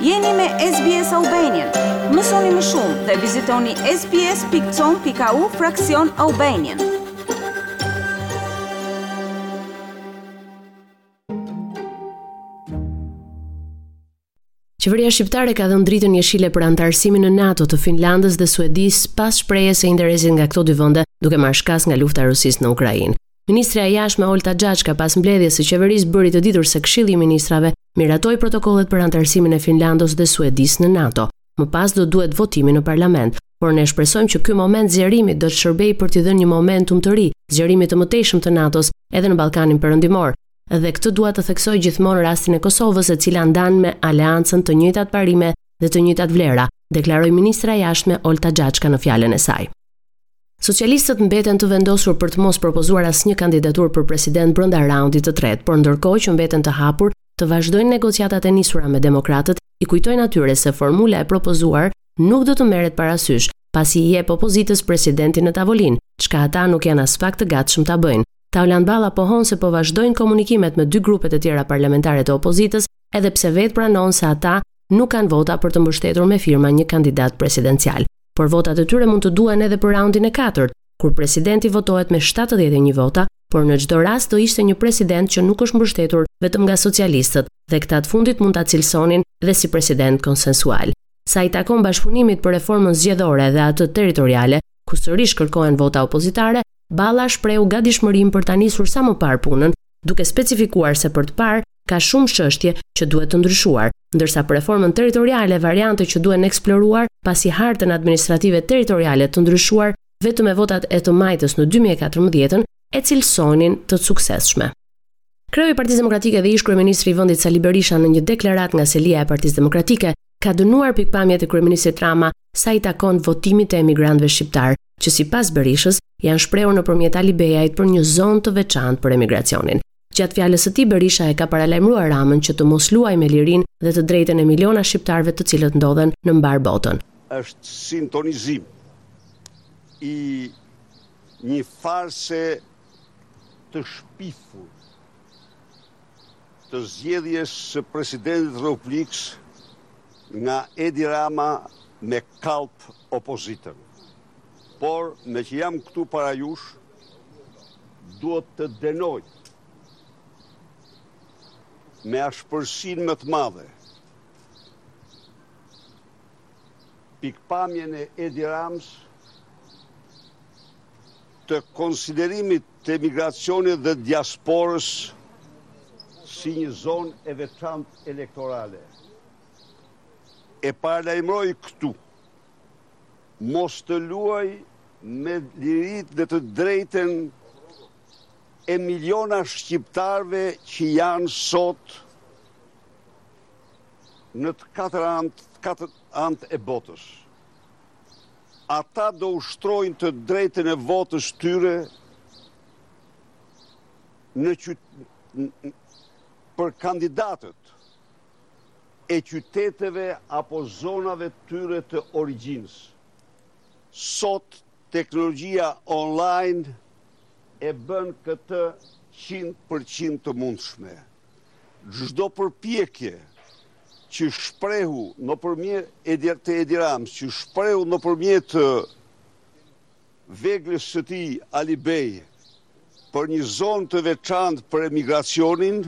Jeni me SBS Albanian. Mësoni më shumë dhe vizitoni sbs.com.au fraksion Albanian. Qeveria shqiptare ka dhënë dritën jeshile për anëtarësimin në NATO të Finlandës dhe Suedisë pas shprehjes së interesit nga këto dy vende, duke marrë shkas nga lufta e Rusisë në Ukrainë. Ministrja e Jashtme Olta Xhaçka pas mbledhjes së qeverisë bëri të ditur se Këshilli i Ministrave miratoi protokollet për anëtarësimin e Finlandës dhe Suedisë në NATO. Më pas do duhet votimi në parlament, por ne shpresojmë që ky moment zgjerimit do të shërbejë për t'i dhënë një momentum të ri zgjerimit të mëtejshëm të NATO-s edhe në Ballkanin Perëndimor, Dhe këtu dua të theksoj gjithmonë rastin e Kosovës e cila ndan me aleancën të njëjtat parime dhe të njëjtat vlera, deklaroi ministrja e Jashtme Olta Xhaçka në fjalën e saj. Socialistët mbeten të vendosur për të mos propozuar asnjë kandidaturë për president brenda raundit të tretë, por ndërkohë që mbeten të hapur të vazhdojnë negociatat e nisura me demokratët, i kujtojnë atyre se formula e propozuar nuk do të merret parasysh, pasi i jep opozitës presidentin në tavolinë, çka ata nuk janë aspak të gatshëm ta bëjnë, Taulant Balla pohon se po vazhdojnë komunikimet me dy grupet e tjera parlamentare të opozitës, edhe pse vetë pranon se ata nuk kanë vota për të mbështetur me firma një kandidat presidencial. Por votat e tyre mund të duhen edhe për raundin e katërt, kur presidenti votohet me 71 vota, por në çdo rast do ishte një president që nuk është mbështetur vetëm nga socialistët dhe këta të fundit mund ta cilësonin dhe si president konsensual. Sa i takon bashkëpunimit për reformën zgjedhore dhe atë territoriale, ku sërish kërkohen vota opozitare, Balla shprehu gatishmërinë për ta nisur sa më parë punën, duke specifikuar se për të parën ka shumë çështje që duhen ndryshuar, ndërsa për reformën territoriale variante që duhen eksploruar, pasi hartën administrative territoriale të ndryshuar vetëm me votat e të majtës në dy mijë e katërmbëdhjetë e cilësonin të suksesshme. Kreu i Partisë Demokratike dhe ish-kryeministri i vendit Sali Berisha në një deklaratë nga selia e Partisë Demokratike ka dënuar pikëpamjet e kryeministrit Rama sa i takon votimit të emigrantëve shqiptarë, që sipas Berishës janë shprehur nëpërmjet Alibejait për një zonë të veçantë për emigracionin. Gjatë fjalës së tij Berisha e ka paralajmëruar Ramën që të mos luajë me lirinë dhe të drejtën e miliona shqiptarëve të cilët ndodhen në mbarë botën. Është sintonizim i një farse të shpifur të zgjedhjes së presidentit Republikës nga Edi Rama me kalp opozitën. Por, meqë jam këtu para jush, duhet të dënoj me ashpërsinë më të madhe pikëpamjen e Edi Ramës të konsiderimit të emigracionit dhe diasporës si një zonë e veçantë elektorale. E paralajmëroj këtu, mos të luajë me liritë dhe të drejtën e miliona shqiptarve që janë sot në të katër anët e botës. Ata do ushtrojnë të drejtën e votës tyre në qytetë për kandidatët e qyteteve apo zonave të tyre të origjinës. Sot teknologjia online e bën këtë qind për qind të mundshme. Çdo përpjekje që shprehu nëpërmjet Edi të Edi Ramës, që shprehu nëpërmjet veglës së tij Ali Bej për një zonë të veçantë për emigracionin,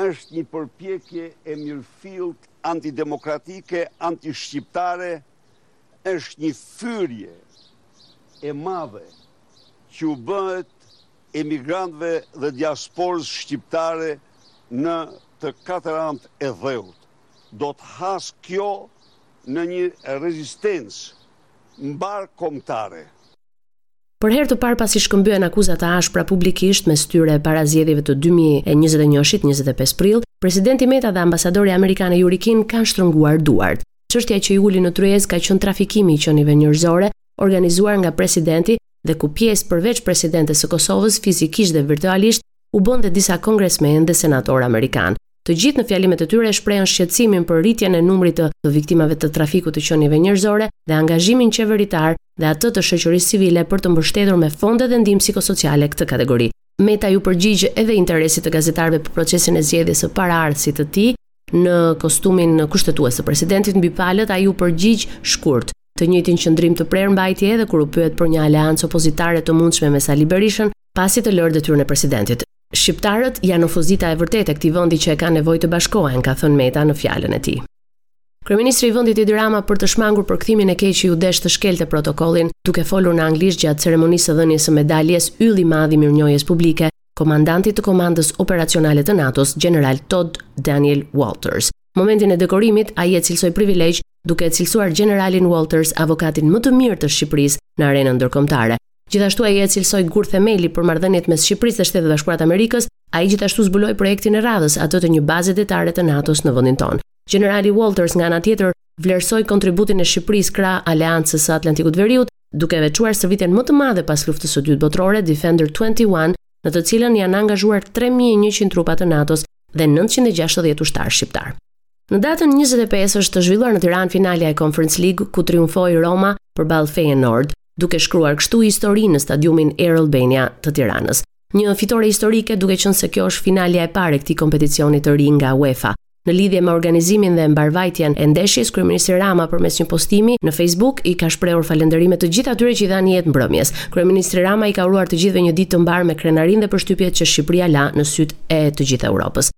është një përpjekje e mirëfillt antidemokratike, antishqiptare, është një fyerje e madhe që u bëhet emigrantëve dhe diasporës shqiptare në të katër anët e dheut, do të hasë kjo në një rezistencë mbarëkombëtare. Për herë të parë pasi shkëmbyen akuza të ashpra publikisht mes tyre para zgjedhjeve të dy mijë e njëzet e një-shit, njëzet e pesë prill, Presidenti Meta dhe ambasadorja amerikane Yuri Kim kanë shtrënguar duart. Çështja që i uli në tryezë ka qenë trafikimi i qenieve njerëzore, organizuar nga presidenti, dhe ku pjesë përveç presidentes së Kosovës fizikisht dhe virtualisht u bënë dhe disa kongresmenë dhe senatorë amerikanë. Të gjithë në fjalimet e tyre shprehën shqetësimin për rritjen e numrit të viktimave të trafikut të qenieve njerëzore dhe angazhimin qeveritar dhe atë të shoqërisë civile për të mbështetur me fonde dhe ndihmë psikosociale këtë kategori. Meta iu përgjigj edhe interesit të gazetarëve për procesin e zgjedhjes së paraardhësit të tij në kostumin kushtetues të presidentit mbi palët ai u përgjigj shkurt. Të njëjtin qëndrim të prerë mbajti edhe kur u pyet për një aleancë opozitare të mundshme me Sali Berishën, pasi të lërë detyrën e presidentit. Shqiptarët janë opozita e vërtetë e këtij vendi që e kanë nevojë të bashkohen, ka thënë Meta në fjalën e tij. Kryeministri i vendit Edi Rama për të shmangur përkthimin e keq iu desh të shkelte protokollin, duke folur në anglisht gjatë ceremonisë së dhënies së medaljes Yll i Madh i Mirënjohjes Publike, komandantit të Komandës Operacionale të NATO-s, gjeneral Tod Daniel Wolters. Momentin e dekorimit, ai e cilësoi privilegj duke e cilësuar gjeneralin Walters avokatin më të mirë të Shqipërisë në arenën ndërkombëtare. Gjithashtu ai e cilësoi gur themeli për marrëdhëniet mes Shqipërisë dhe Shteteve të Bashkuara të Amerikës, ai gjithashtu zbuloi projektin e radhës, atë të një baze detare të NATO-s në vendin tonë. Gjenerali Walters nga ana tjetër vlerësoi kontributin e Shqipërisë krah Aleancës së Atlantikut të Veriut, duke veçuar stërvitjen më të madhe pas luftës së dytë botërore Defender 21, në të cilën janë angazhuar 3100 trupa të NATO-s dhe 960 ushtarë shqiptarë. Në datën 25 është zhvilluar në Tiranë finalja e Conference League ku triumfoi Roma përballë Feyenoord, duke shkruar kështu histori në stadiumin Air Albania të Tiranës. Një fitore historike duke qenë se kjo është finalja e parë e këtij kompeticioni të ri nga UEFA. Në lidhje me organizimin dhe mbarëvajtjen e ndeshjes, kryeministri Rama përmes një postimi në Facebook i ka shprehur falënderime të gjithë atyre që i dhanë jetë mbrëmjes. Kryeministri Rama i ka uruar të gjithëve një ditë të mbarë me krenarinë dhe përshtypjet që Shqipëria la në sytë e të gjithë Europës.